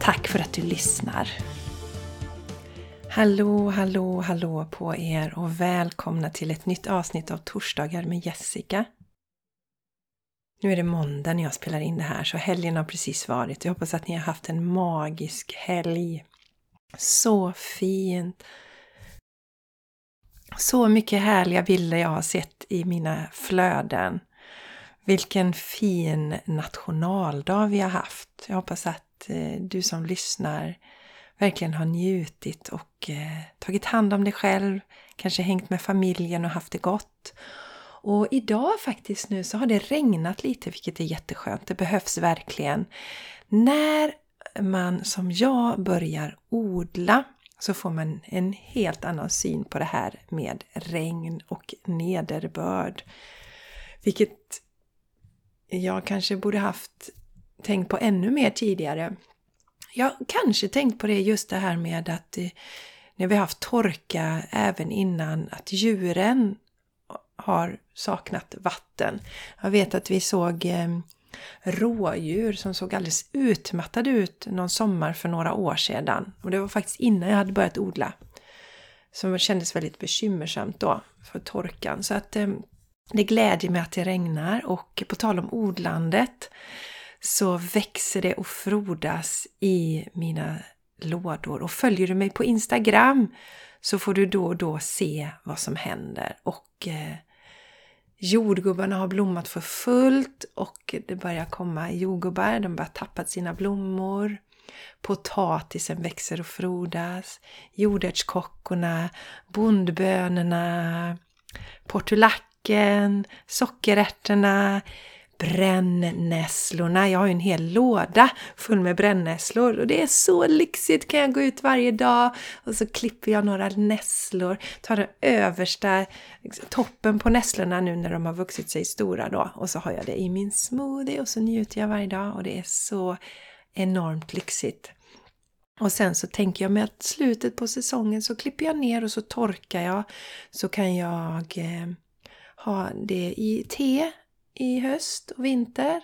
Tack för att du lyssnar! Hallå, hallå, hallå på er och välkomna till ett nytt avsnitt av Torsdagar med Jessica. Nu är det måndag när jag spelar in det här så helgen har precis varit. Jag hoppas att ni har haft en magisk helg. Så fint! Så mycket härliga bilder jag har sett i mina flöden. Vilken fin nationaldag vi har haft. Jag hoppas att Eh, du som lyssnar verkligen har njutit och eh, tagit hand om dig själv, kanske hängt med familjen och haft det gott. Och idag faktiskt nu så har det regnat lite vilket är jätteskönt. Det behövs verkligen. När man som jag börjar odla så får man en helt annan syn på det här med regn och nederbörd. Vilket jag kanske borde haft tänkt på ännu mer tidigare. Jag har kanske tänkt på det just det här med att eh, när vi har haft torka även innan att djuren har saknat vatten. Jag vet att vi såg eh, rådjur som såg alldeles utmattade ut någon sommar för några år sedan. Och det var faktiskt innan jag hade börjat odla. Som kändes väldigt bekymmersamt då för torkan. Så att eh, det glädjer mig att det regnar och på tal om odlandet så växer det och frodas i mina lådor. Och följer du mig på Instagram så får du då och då se vad som händer. Och eh, jordgubbarna har blommat för fullt och det börjar komma jordgubbar, de börjar tappa sina blommor. Potatisen växer och frodas. Jordärtskockorna, bondbönorna, portulacken, sockerärtorna, brännässlorna. Jag har ju en hel låda full med brännässlor och det är så lyxigt. Kan jag gå ut varje dag och så klipper jag några nässlor, tar den översta liksom, toppen på nässlorna nu när de har vuxit sig stora då och så har jag det i min smoothie och så njuter jag varje dag och det är så enormt lyxigt. Och sen så tänker jag mig att slutet på säsongen så klipper jag ner och så torkar jag. Så kan jag eh, ha det i te i höst och vinter.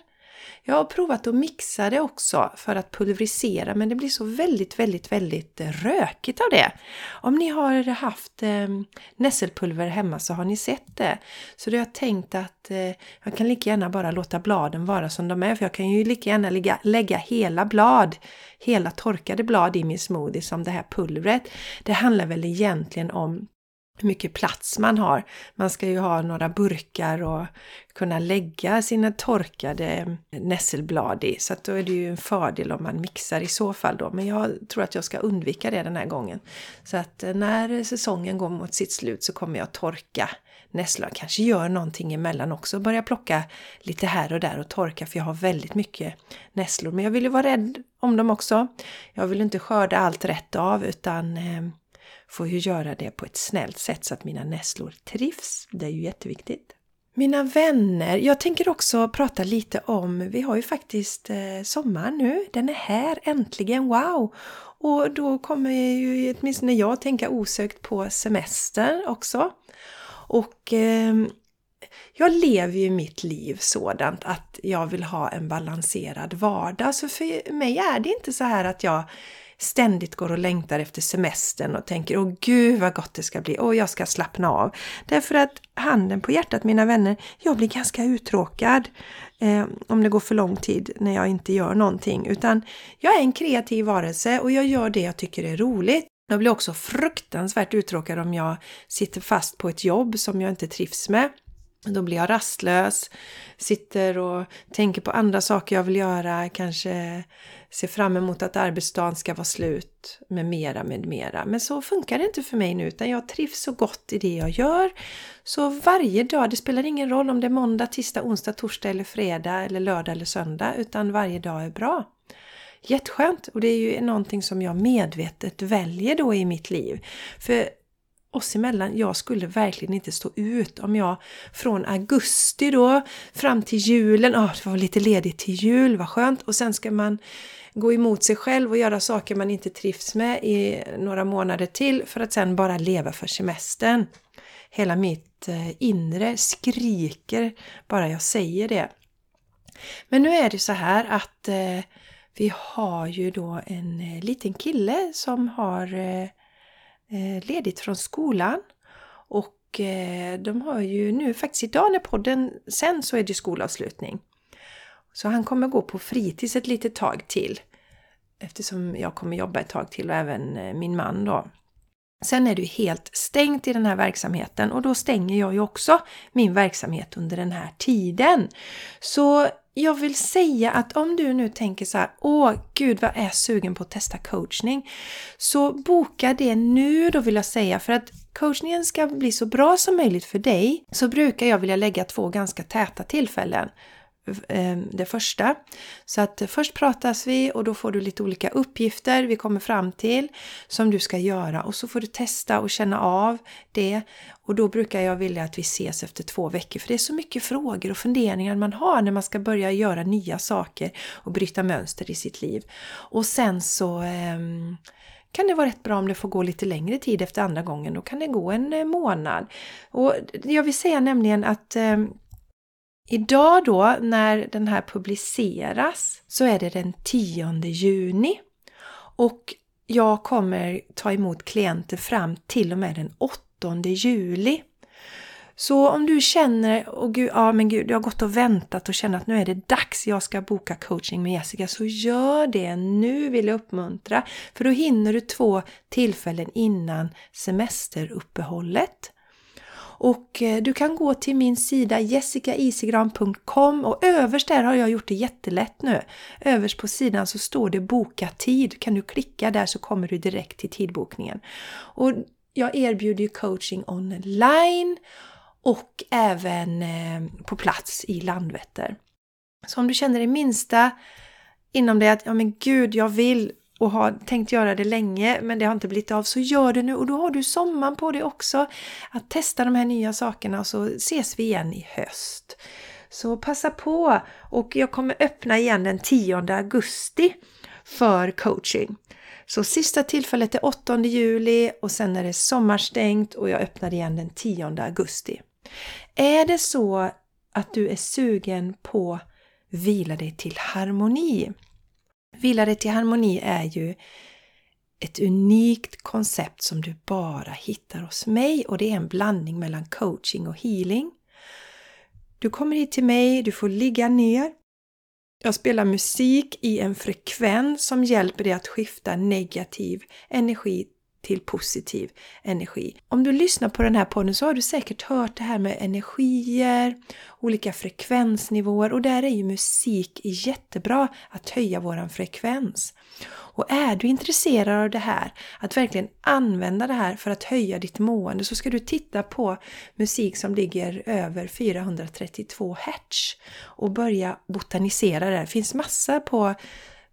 Jag har provat att mixa det också för att pulverisera men det blir så väldigt, väldigt, väldigt rökigt av det. Om ni har haft eh, nässelpulver hemma så har ni sett det. Så då har jag tänkt att eh, jag kan lika gärna bara låta bladen vara som de är för jag kan ju lika gärna lägga, lägga hela blad, hela torkade blad i min smoothie som det här pulvret. Det handlar väl egentligen om hur mycket plats man har. Man ska ju ha några burkar och kunna lägga sina torkade nässelblad i. Så att då är det ju en fördel om man mixar i så fall då. Men jag tror att jag ska undvika det den här gången. Så att eh, när säsongen går mot sitt slut så kommer jag torka nässlor. Kanske gör någonting emellan också. Börja plocka lite här och där och torka för jag har väldigt mycket nässlor. Men jag vill ju vara rädd om dem också. Jag vill inte skörda allt rätt av utan eh, får ju göra det på ett snällt sätt så att mina nässlor trivs. Det är ju jätteviktigt. Mina vänner, jag tänker också prata lite om, vi har ju faktiskt eh, sommar nu, den är här äntligen, wow! Och då kommer ju åtminstone jag tänka osökt på semester också. Och eh, jag lever ju mitt liv sådant att jag vill ha en balanserad vardag. Så för mig är det inte så här att jag ständigt går och längtar efter semestern och tänker åh gud vad gott det ska bli, åh jag ska slappna av. Därför att handen på hjärtat mina vänner, jag blir ganska uttråkad eh, om det går för lång tid när jag inte gör någonting. Utan jag är en kreativ varelse och jag gör det jag tycker är roligt. Jag blir också fruktansvärt uttråkad om jag sitter fast på ett jobb som jag inte trivs med. Då blir jag rastlös, sitter och tänker på andra saker jag vill göra, kanske ser fram emot att arbetsdagen ska vara slut med mera, med mera. Men så funkar det inte för mig nu utan jag trivs så gott i det jag gör. Så varje dag, det spelar ingen roll om det är måndag, tisdag, onsdag, torsdag eller fredag eller lördag eller söndag utan varje dag är bra. jätteskönt och det är ju någonting som jag medvetet väljer då i mitt liv. För oss emellan, jag skulle verkligen inte stå ut om jag från augusti då fram till julen, ah det var lite ledigt till jul, vad skönt, och sen ska man gå emot sig själv och göra saker man inte trivs med i några månader till för att sen bara leva för semestern. Hela mitt eh, inre skriker bara jag säger det. Men nu är det så här att eh, vi har ju då en eh, liten kille som har eh Eh, ledigt från skolan. Och eh, de har ju nu faktiskt idag när podden sen så är det skolavslutning. Så han kommer gå på fritids ett litet tag till. Eftersom jag kommer jobba ett tag till och även eh, min man då. Sen är det ju helt stängt i den här verksamheten och då stänger jag ju också min verksamhet under den här tiden. Så jag vill säga att om du nu tänker så här, åh gud vad är jag sugen på att testa coachning? Så boka det nu då vill jag säga för att coachningen ska bli så bra som möjligt för dig så brukar jag vilja lägga två ganska täta tillfällen. Ehm, det första. Så att först pratas vi och då får du lite olika uppgifter vi kommer fram till som du ska göra och så får du testa och känna av det. Och då brukar jag vilja att vi ses efter två veckor för det är så mycket frågor och funderingar man har när man ska börja göra nya saker och bryta mönster i sitt liv. Och sen så eh, kan det vara rätt bra om det får gå lite längre tid efter andra gången. Då kan det gå en eh, månad. Och jag vill säga nämligen att eh, Idag då när den här publiceras så är det den 10 juni och jag kommer ta emot klienter fram till och med den 8 juli. Så om du känner, oh gud, ja men gud, jag har gått och väntat och känner att nu är det dags, jag ska boka coaching med Jessica, så gör det nu vill jag uppmuntra. För då hinner du två tillfällen innan semesteruppehållet. Och eh, du kan gå till min sida jessicaisigran.com och överst där har jag gjort det jättelätt nu. Överst på sidan så står det boka tid. Kan du klicka där så kommer du direkt till tidbokningen. Och jag erbjuder ju coaching online och även eh, på plats i Landvetter. Så om du känner det minsta inom dig att ja men gud, jag vill och har tänkt göra det länge men det har inte blivit av så gör det nu och då har du sommaren på dig också att testa de här nya sakerna och så ses vi igen i höst. Så passa på och jag kommer öppna igen den 10 augusti för coaching. Så sista tillfället är 8 juli och sen är det sommarstängt och jag öppnar igen den 10 augusti. Är det så att du är sugen på vila dig till harmoni Vila dig till harmoni är ju ett unikt koncept som du bara hittar hos mig och det är en blandning mellan coaching och healing. Du kommer hit till mig, du får ligga ner. Jag spelar musik i en frekvens som hjälper dig att skifta negativ energi till positiv energi. Om du lyssnar på den här podden så har du säkert hört det här med energier, olika frekvensnivåer och där är ju musik jättebra att höja våran frekvens. Och är du intresserad av det här, att verkligen använda det här för att höja ditt mående så ska du titta på musik som ligger över 432 Hz och börja botanisera där. Det finns massa på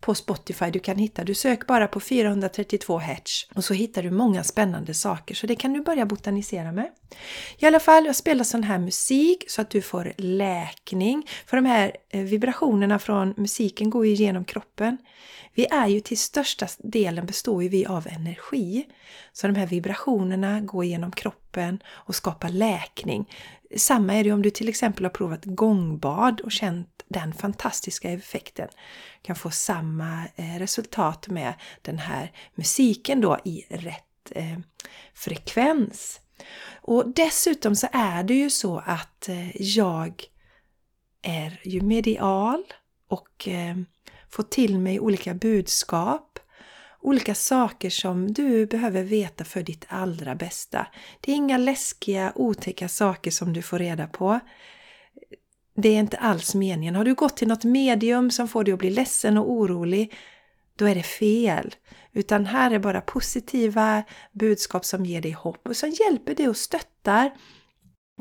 på Spotify du kan hitta. Du sök bara på 432 hertz och så hittar du många spännande saker så det kan du börja botanisera med. I alla fall, jag spelar sån här musik så att du får läkning. För de här eh, vibrationerna från musiken går ju genom kroppen. Vi är ju till största delen består ju vi av energi. Så de här vibrationerna går genom kroppen och skapar läkning. Samma är det om du till exempel har provat gångbad och känt den fantastiska effekten. Du kan få samma eh, resultat med den här musiken då i rätt eh, frekvens. Och dessutom så är det ju så att eh, jag är ju medial och eh, får till mig olika budskap olika saker som du behöver veta för ditt allra bästa. Det är inga läskiga, otäcka saker som du får reda på. Det är inte alls meningen. Har du gått till något medium som får dig att bli ledsen och orolig, då är det fel. Utan här är bara positiva budskap som ger dig hopp och som hjälper dig och stöttar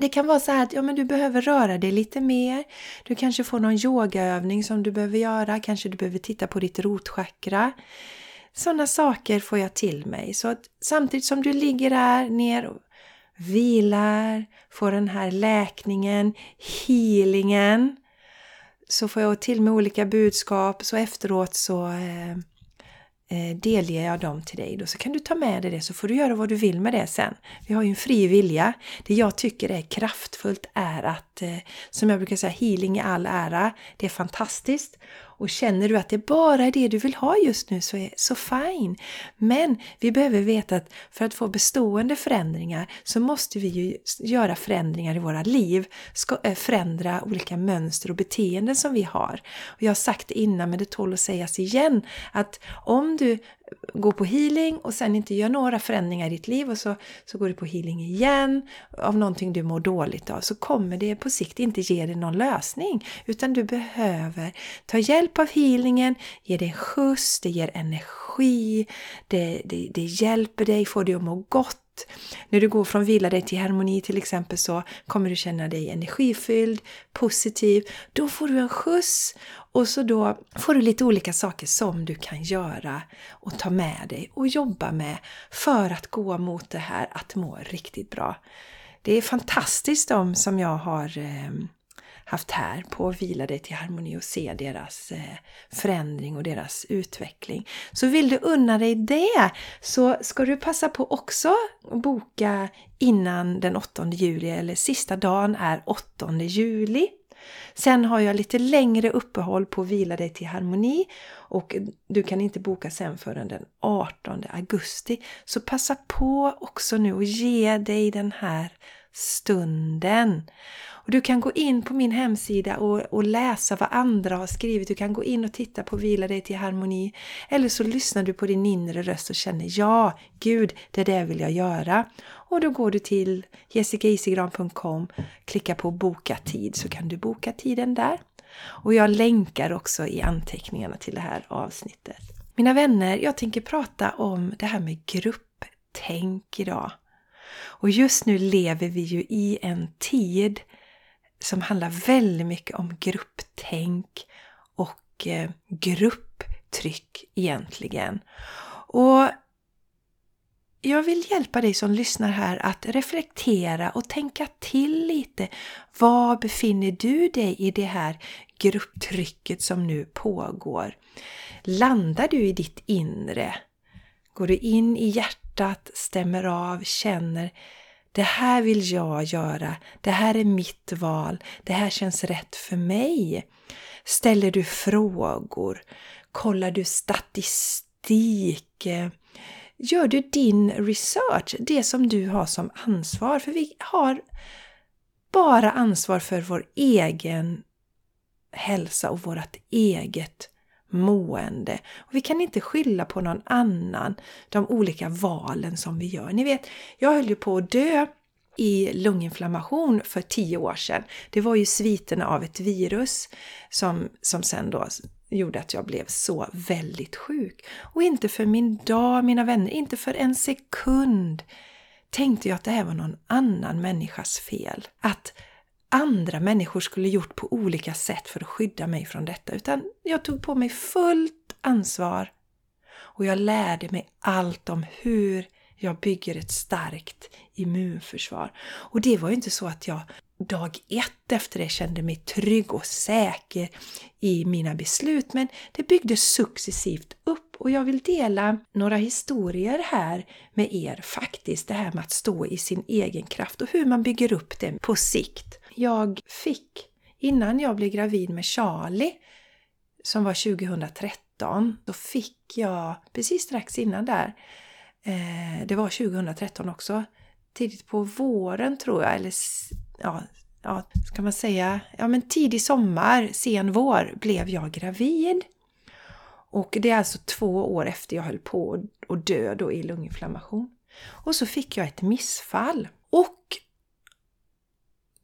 Det kan vara så här att ja, men du behöver röra dig lite mer. Du kanske får någon yogaövning som du behöver göra. Kanske du behöver titta på ditt rotchakra. Sådana saker får jag till mig. Så att samtidigt som du ligger där ner och vilar, får den här läkningen, healingen, så får jag till mig olika budskap. Så efteråt så eh, eh, delger jag dem till dig då. Så kan du ta med dig det så får du göra vad du vill med det sen. Vi har ju en fri vilja. Det jag tycker är kraftfullt är att, eh, som jag brukar säga, healing i all ära. Det är fantastiskt. Och känner du att det bara är det du vill ha just nu så är så fine. Men vi behöver veta att för att få bestående förändringar så måste vi ju göra förändringar i våra liv. Ska, eh, förändra olika mönster och beteenden som vi har. Och jag har sagt det innan men det tål att sägas igen att om du gå på healing och sen inte gör några förändringar i ditt liv och så, så går du på healing igen av någonting du mår dåligt av så kommer det på sikt inte ge dig någon lösning. Utan du behöver ta hjälp av healingen, ge dig en skjuts, det ger energi, det, det, det hjälper dig, får dig att må gott när du går från vila dig till harmoni till exempel så kommer du känna dig energifylld, positiv. Då får du en skjuts och så då får du lite olika saker som du kan göra och ta med dig och jobba med för att gå mot det här att må riktigt bra. Det är fantastiskt de som jag har eh, haft här på Vila dig till harmoni och se deras eh, förändring och deras utveckling. Så vill du unna dig det så ska du passa på också att boka innan den 8 juli eller sista dagen är 8 juli. Sen har jag lite längre uppehåll på Vila dig till harmoni och du kan inte boka sen förrän den 18 augusti. Så passa på också nu och ge dig den här stunden. Och du kan gå in på min hemsida och, och, läsa vad andra har skrivit. Du kan gå in och titta på Vila dig till harmoni. Eller så lyssnar du på din inre röst och känner ja, Gud, det där vill jag göra. Och då går du till jessicaisigran.com, klickar på boka tid så kan du boka tiden där. Och jag länkar också i anteckningarna till det här avsnittet. Mina vänner, jag tänker prata om det här med grupptänk idag. Och just nu lever vi ju i en tid som handlar väldigt mycket om grupptänk och eh, grupptryck egentligen. Och jag vill hjälpa dig som lyssnar här att reflektera och tänka till lite. Var befinner du dig i det här grupptrycket som nu pågår? Landar du i ditt inre? Går du in i hjärtat, stämmer av, känner det här vill jag göra, det här är mitt val, det här känns rätt för mig. Ställer du frågor? Kollar du statistik? Gör du din research, det som du har som ansvar? För vi har bara ansvar för vår egen hälsa och vårt eget mående. Och vi kan inte skylla på någon annan de olika valen som vi gör. Ni vet, jag höll ju på att dö i lunginflammation för tio år sedan. Det var ju sviterna av ett virus som, som sen då gjorde att jag blev så väldigt sjuk. Och inte för min dag, mina vänner, inte för en sekund tänkte jag att det här var någon annan människas fel. Att andra människor skulle gjort på olika sätt för att skydda mig från detta. Utan jag tog på mig fullt ansvar och jag lärde mig allt om hur jag bygger ett starkt immunförsvar. Och det var ju inte så att jag dag ett efter det kände mig trygg och säker i mina beslut, men det byggdes successivt upp och jag vill dela några historier här med er faktiskt, det här med att stå i sin egen kraft och hur man bygger upp det på sikt. Jag fick, innan jag blev gravid med Charlie, som var 2013, då fick jag precis strax innan där, eh, det var 2013 också, tidigt på våren tror jag, eller ja, ja, ska man säga, ja men tidig sommar, sen vår blev jag gravid. Och det är alltså två år efter jag höll på att dö då i lunginflammation. Och så fick jag ett missfall. Och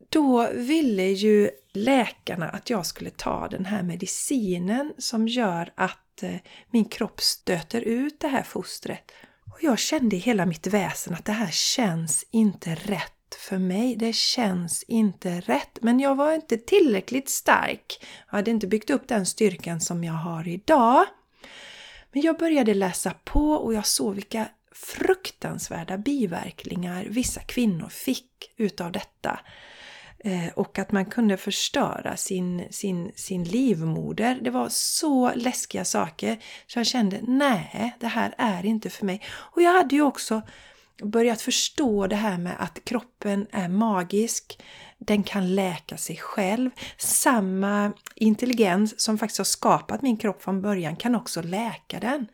då ville ju läkarna att jag skulle ta den här medicinen som gör att eh, min kropp stöter ut det här fostret. Och jag kände i hela mitt väsen att det här känns inte rätt för mig. Det känns inte rätt. Men jag var inte tillräckligt stark. Jag hade inte byggt upp den styrkan som jag har idag. Men jag började läsa på och jag såg vilka fruktansvärda biverkningar vissa kvinnor fick utav detta. Eh, och att man kunde förstöra sin, sin, sin livmoder. Det var så läskiga saker så jag kände nej, det här är inte för mig. Och jag hade ju också börjat förstå det här med att kroppen är magisk. Den kan läka sig själv. Samma intelligens som faktiskt har skapat min kropp från början kan också läka den.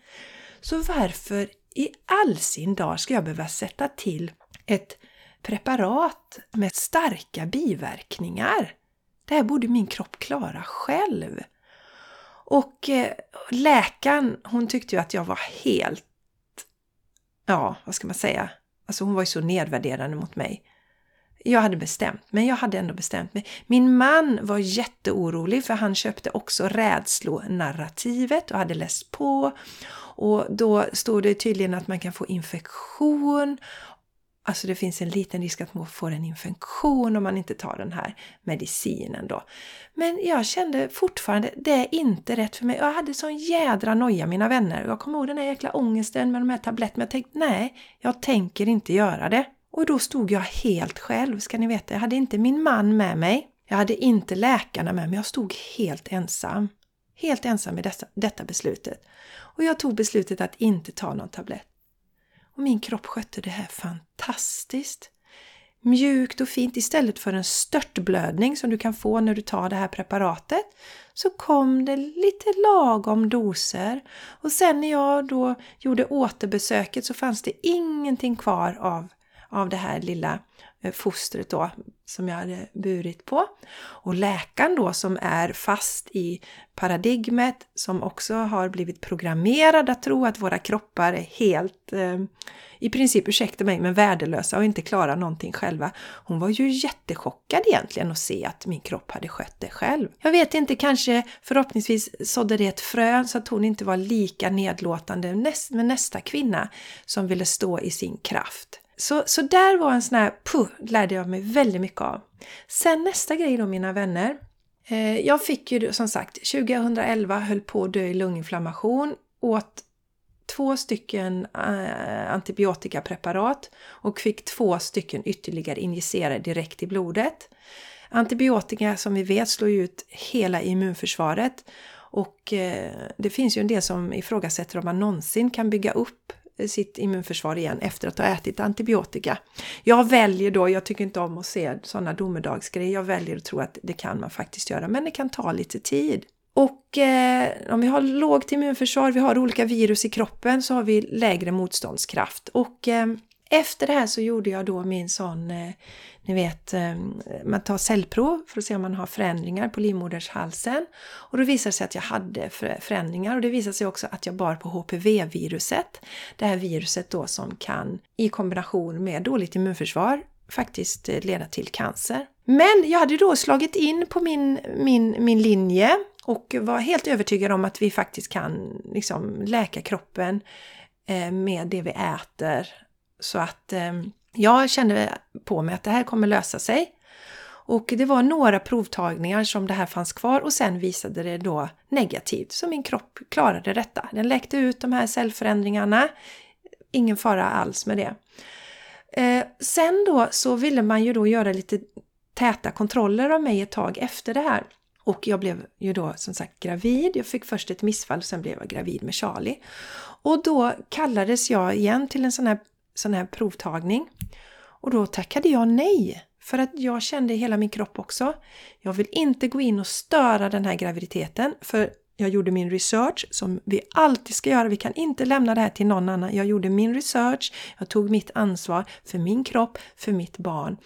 Så varför i all sin dag ska jag behöva sätta till ett preparat med starka biverkningar? Det här borde min kropp klara själv. Och eh, läkaren, hon tyckte ju att jag var helt ja, vad ska man säga? Alltså hon var ju så nedvärderande mot mig. Jag hade bestämt men jag hade ändå bestämt mig. Min man var jätteorolig för han köpte också rädslonarrativet och hade läst på. Och då stod det tydligen att man kan få infektion Alltså det finns en liten risk att man får en infektion om man inte tar den här medicinen då. Men jag kände fortfarande, det är inte rätt för mig. Jag hade sån jädra noja mina vänner. Jag kommer ihåg den här jäkla ångesten med de här tabletterna. Jag tänkte, nej, jag tänker inte göra det. Och då stod jag helt själv, ska ni veta. Jag hade inte min man med mig. Jag hade inte läkarna med mig. Jag stod helt ensam. Helt ensam med dessa, detta beslutet. Och jag tog beslutet att inte ta någon tablett. Och min kropp skötte det här fantastiskt. Mjukt och fint istället för en störtblödning som du kan få när du tar det här preparatet så kom det lite lagom doser. Och sen när jag då gjorde återbesöket så fanns det ingenting kvar av, av det här lilla eh, fostret då som jag hade burit på. Och läkaren då som är fast i paradigmet som också har blivit programmerad att tro att våra kroppar är helt, eh, i princip, ursäkta mig, men värdelösa och inte klarar någonting själva. Hon var ju jättechockad egentligen att se att min kropp hade skött det själv. Jag vet inte, kanske förhoppningsvis sådde det ett frö så att hon inte var lika nedlåtande med nästa kvinna som ville stå i sin kraft. Så, så där var en sån här, puh, lärde jag mig väldigt mycket av. Sen nästa grej då mina vänner. Eh, jag fick ju som sagt 2011 höll på att dö i lunginflammation, åt två stycken eh, antibiotikapreparat och fick två stycken ytterligare injicerade direkt i blodet. Antibiotika som vi vet slår ut hela immunförsvaret och eh, det finns ju en del som ifrågasätter om man någonsin kan bygga upp sitt immunförsvar igen efter att ha ätit antibiotika. Jag väljer då, jag tycker inte om att se sådana domedagsgrejer, jag väljer att tro att det kan man faktiskt göra, men det kan ta lite tid. Och eh, om vi har lågt immunförsvar, vi har olika virus i kroppen, så har vi lägre motståndskraft. Och eh, efter det här så gjorde jag då min sån, eh, ni vet, eh, man tar cellprov för att se om man har förändringar på livmodershalsen. Och då visade det sig att jag hade förändringar och det visade sig också att jag bar på HPV-viruset. Det här viruset då som kan i kombination med dåligt immunförsvar faktiskt eh, leda till cancer. Men jag hade då slagit in på min, min, min linje och var helt övertygad om att vi faktiskt kan liksom läka kroppen med det vi äter så att eh, jag kände på mig att det här kommer lösa sig. Och det var några provtagningar som det här fanns kvar och sen visade det då negativt. Så min kropp klarade detta. Den läkte ut de här cellförändringarna. Ingen fara alls med det. Eh, sen då så ville man ju då göra lite täta kontroller av mig ett tag efter det här. Och jag blev ju då som sagt gravid. Jag fick först ett missfall och sen blev jag gravid med Charlie. Och då kallades jag igen till en sån här sån här provtagning. Och då tackade jag nej. För att jag kände i hela min kropp också. Jag vill inte gå in och störa den här graviditeten. För jag gjorde min research som vi alltid ska göra. Vi kan inte lämna det här till någon annan. Jag gjorde min research. Jag tog mitt ansvar för min kropp, för mitt barn.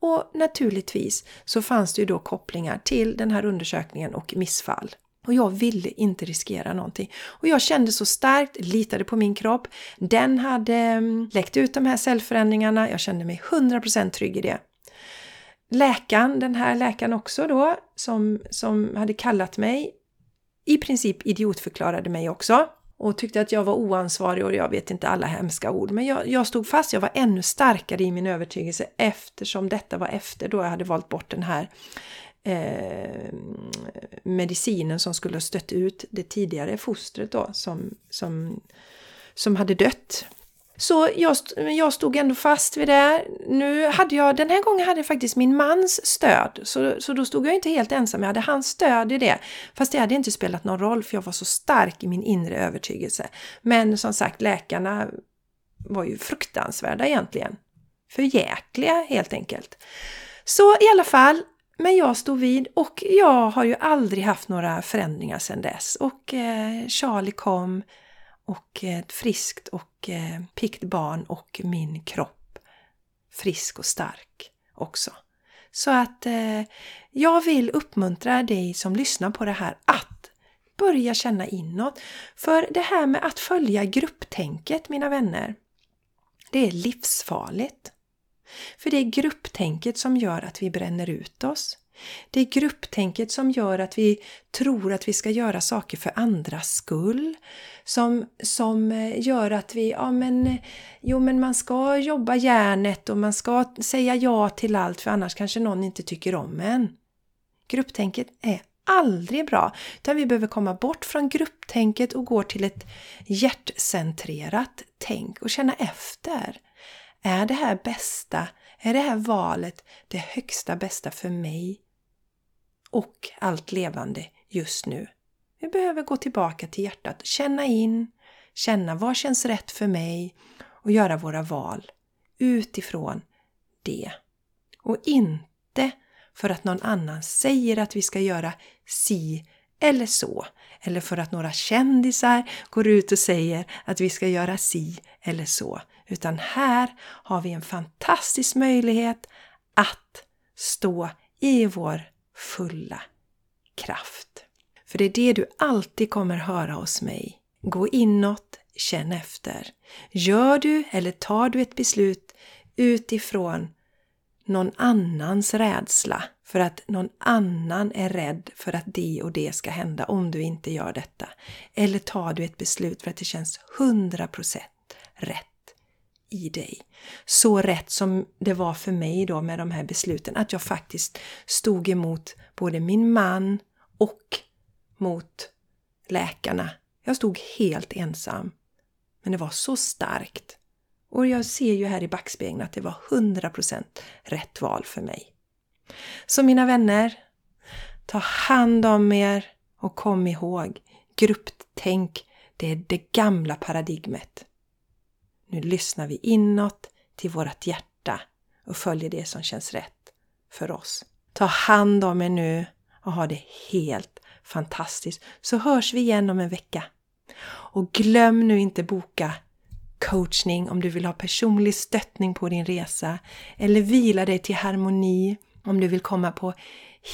Och naturligtvis så fanns det ju då kopplingar till den här undersökningen och missfall. Och jag ville inte riskera någonting. Och jag kände så starkt, litade på min kropp. Den hade mm, läckt ut de här cellförändringarna. Jag kände mig 100% trygg i det. Läkaren, den här läkaren också då, som, som hade kallat mig, i princip idiotförklarade mig också. och tyckte att jag var oansvarig och jag vet inte alla hemska ord. Men jag, jag stod fast, jag var ännu starkare i min övertygelse eftersom detta var efter då jag hade valt bort den här eh, medicinen som skulle ha stött ut det tidigare fostret då som, som, som hade dött. Så jag, jag stod ändå fast vid det. Nu hade jag, den här gången hade jag faktiskt min mans stöd. Så, så då stod jag inte helt ensam, jag hade hans stöd i det. Fast det hade inte spelat någon roll för jag var så stark i min inre övertygelse. Men som sagt, läkarna var ju fruktansvärda egentligen. Förjäkliga helt enkelt. Så i alla fall, men jag stod vid och jag har ju aldrig haft några förändringar sedan dess. Och eh, Charlie kom och ett friskt och eh, piggt barn och min kropp frisk och stark också. Så att eh, jag vill uppmuntra dig som lyssnar på det här att börja känna inåt. För det här med att följa grupptänket, mina vänner, det är livsfarligt. För det är grupptänket som gör att vi bränner ut oss. Det är grupptänket som gör att vi tror att vi ska göra saker för andras skull. Som, som eh, gör att vi, ja men, jo men man ska jobba järnet och man ska säga ja till allt för annars kanske någon inte tycker om en. Grupptänket är aldrig bra, utan vi behöver komma bort från grupptänket och gå till ett hjärtcentrerat tänk och känna efter. Är det här bästa, är det här valet det högsta bästa för mig och allt levande just nu. Vi behöver gå tillbaka till hjärtat, känna in, känna vad känns rätt för mig och göra våra val utifrån det. Och inte för att någon annan säger att vi ska göra si eller så. Eller för att några kändisar går ut och säger att vi ska göra si eller så. Utan här har vi en fantastisk möjlighet att stå i vår fulla kraft. För det är det du alltid kommer höra hos mig. Gå inåt, känn efter. Gör du eller tar du ett beslut utifrån någon annans rädsla för att någon annan är rädd för att det och det ska hända om du inte gör detta. Eller tar du ett beslut för att det känns 100% rätt i dig. Så rätt som det var för mig då med de här besluten, att jag faktiskt stod emot både min man och mot läkarna. Jag stod helt ensam. Men det var så starkt. Och jag ser ju här i backspegeln att det var 100% rätt val för mig. Så mina vänner, ta hand om er och kom ihåg, grupptänk, det är det gamla paradigmet. Nu lyssnar vi inåt till vårt hjärta och följer det som känns rätt för oss. Ta hand om er nu och ha det helt fantastiskt. Så hörs vi igen om en vecka. Och glöm nu inte boka coachning om du vill ha personlig stöttning på din resa eller vila dig till harmoni om du vill komma på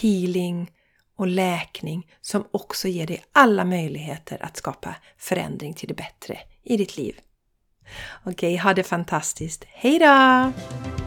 healing och läkning som också ger dig alla möjligheter att skapa förändring till det bättre i ditt liv. Okej, ha det fantastiskt. Hej då!